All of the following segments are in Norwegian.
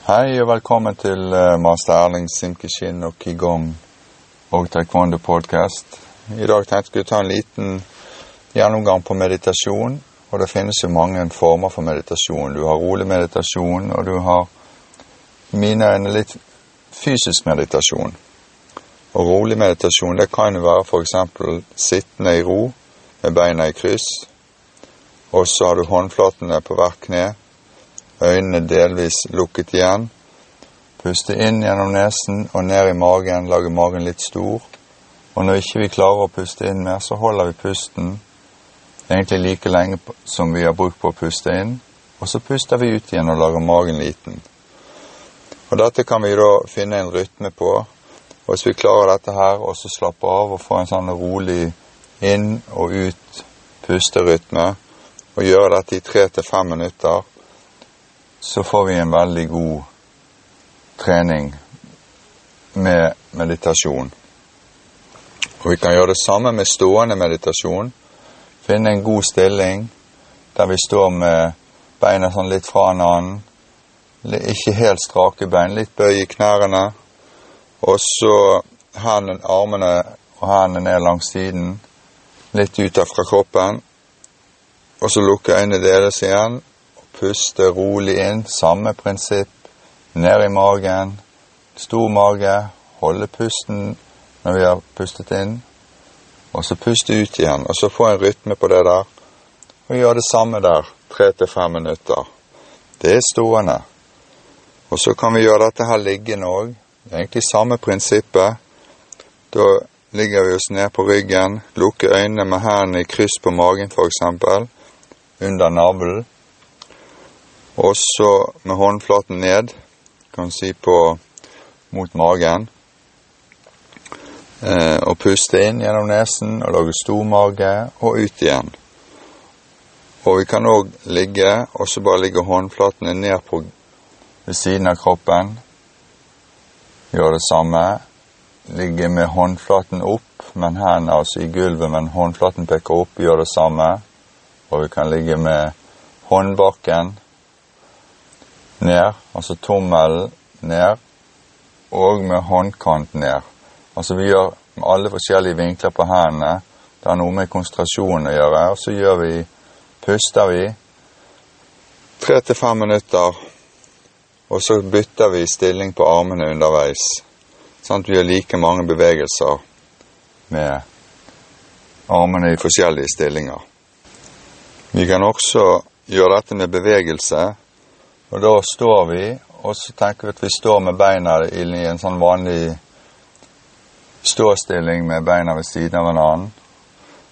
Hei og velkommen til uh, master Erling Simkishin og Qigong og Taekwondo podcast. I dag tenkte jeg å ta en liten gjennomgang på meditasjon. Og det finnes jo mange former for meditasjon. Du har rolig meditasjon, og du har mine øyne litt fysisk meditasjon. Og rolig meditasjon det kan jo være f.eks. sittende i ro med beina i kryss. Og så har du håndflatene på hvert kne øynene delvis lukket igjen. Puste inn gjennom nesen og ned i magen, lage magen litt stor. Og når ikke vi klarer å puste inn mer, så holder vi pusten egentlig like lenge som vi har brukt på å puste inn. Og så puster vi ut igjen og lager magen liten. Og Dette kan vi da finne en rytme på. Og Hvis vi klarer dette her, og så slappe av og få en sånn rolig inn og ut pusterytme, og gjøre dette i tre til fem minutter, så får vi en veldig god trening med meditasjon. Og vi kan gjøre det samme med stående meditasjon. Finne en god stilling der vi står med beina sånn litt fra hverandre. Ikke helt strake bein, litt bøy i knærne. Og så hendene, armene og hendene ned langs siden. Litt ut fra kroppen. Og så lukke øynene deres igjen Puste rolig inn, samme prinsipp. Ned i magen, stor mage. Holde pusten når vi har pustet inn. Og så puste ut igjen, og så få en rytme på det der. Og gjøre det samme der, tre til fem minutter. Det er stående. Og så kan vi gjøre dette her liggende òg. Egentlig samme prinsippet. Da ligger vi oss ned på ryggen, lukker øynene med hendene i kryss på magen f.eks., under navlen. Og så med håndflaten ned, kan si på mot magen. Eh, og puste inn gjennom nesen og lage stor mage, og ut igjen. Og vi kan òg ligge, og så bare ligge håndflatene ned på ved siden av kroppen. Gjøre det samme. Ligge med håndflaten opp, men hendene altså i gulvet, men håndflaten peker opp. Gjør det samme. Og vi kan ligge med håndbaken ned, altså tommelen ned, og med håndkant ned. Altså vi gjør alle forskjellige vinkler på hendene. Det har noe med konsentrasjonen å gjøre. Og så gjør vi, puster vi tre til fem minutter, og så bytter vi stilling på armene underveis. Sånn at vi gjør like mange bevegelser med armene i forskjellige stillinger. Vi kan også gjøre dette med bevegelse og da står vi, og så tenker vi at vi står med beina i en sånn vanlig ståstilling med beina ved siden av hverandre.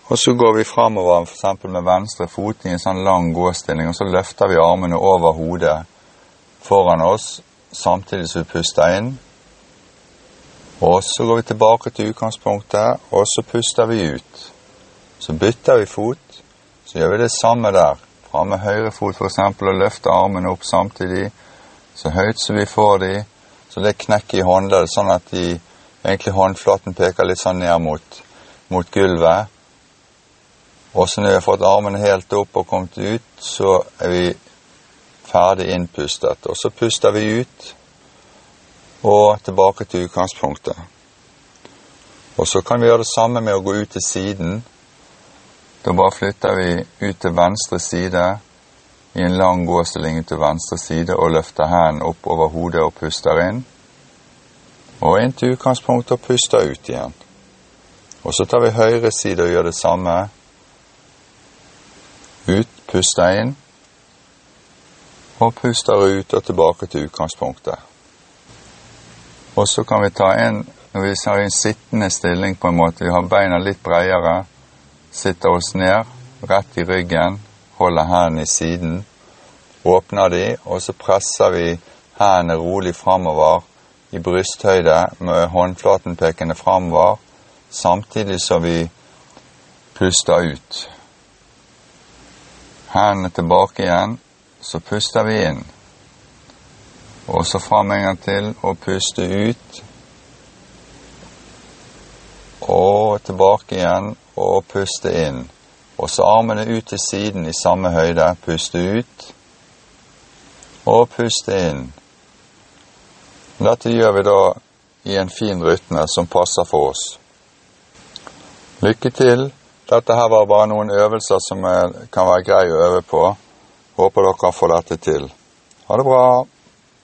Og så går vi framover f.eks. med venstre fot i en sånn lang gåstilling, og så løfter vi armene over hodet foran oss samtidig som vi puster inn. Og så går vi tilbake til utgangspunktet, og så puster vi ut. Så bytter vi fot, så gjør vi det samme der. Fram med høyre fot f.eks. og løfte armene opp samtidig, så høyt som vi får de, så det knekker i håndleddet, sånn at de, egentlig håndflaten peker litt sånn ned mot, mot gulvet. Og så når vi har fått armene helt opp og kommet ut, så er vi ferdig innpustet. Og så puster vi ut og tilbake til utgangspunktet. Og så kan vi gjøre det samme med å gå ut til siden. Da bare flytter vi ut til venstre side i en lang gåstilling til venstre side og løfter hendene opp over hodet og puster inn. Og inn til utgangspunktet og puster ut igjen. Og så tar vi høyre side og gjør det samme. Ut, puster inn. Og puster ut og tilbake til utgangspunktet. Og så kan vi ta en når vi har en sittende stilling, på en måte, vi har beina litt bredere sitter oss ned, rett i ryggen, holder hendene i siden, åpner de, og så presser vi hendene rolig framover i brysthøyde med håndflaten pekende framover, samtidig som vi puster ut. Hendene tilbake igjen, så puster vi inn. Og så fram en gang til og puste ut. Og tilbake igjen og puste inn. Og så armene ut til siden i samme høyde. Puste ut og puste inn. Dette gjør vi da i en fin rytme som passer for oss. Lykke til. Dette her var bare noen øvelser som kan være grei å øve på. Håper dere får dette til. Ha det bra.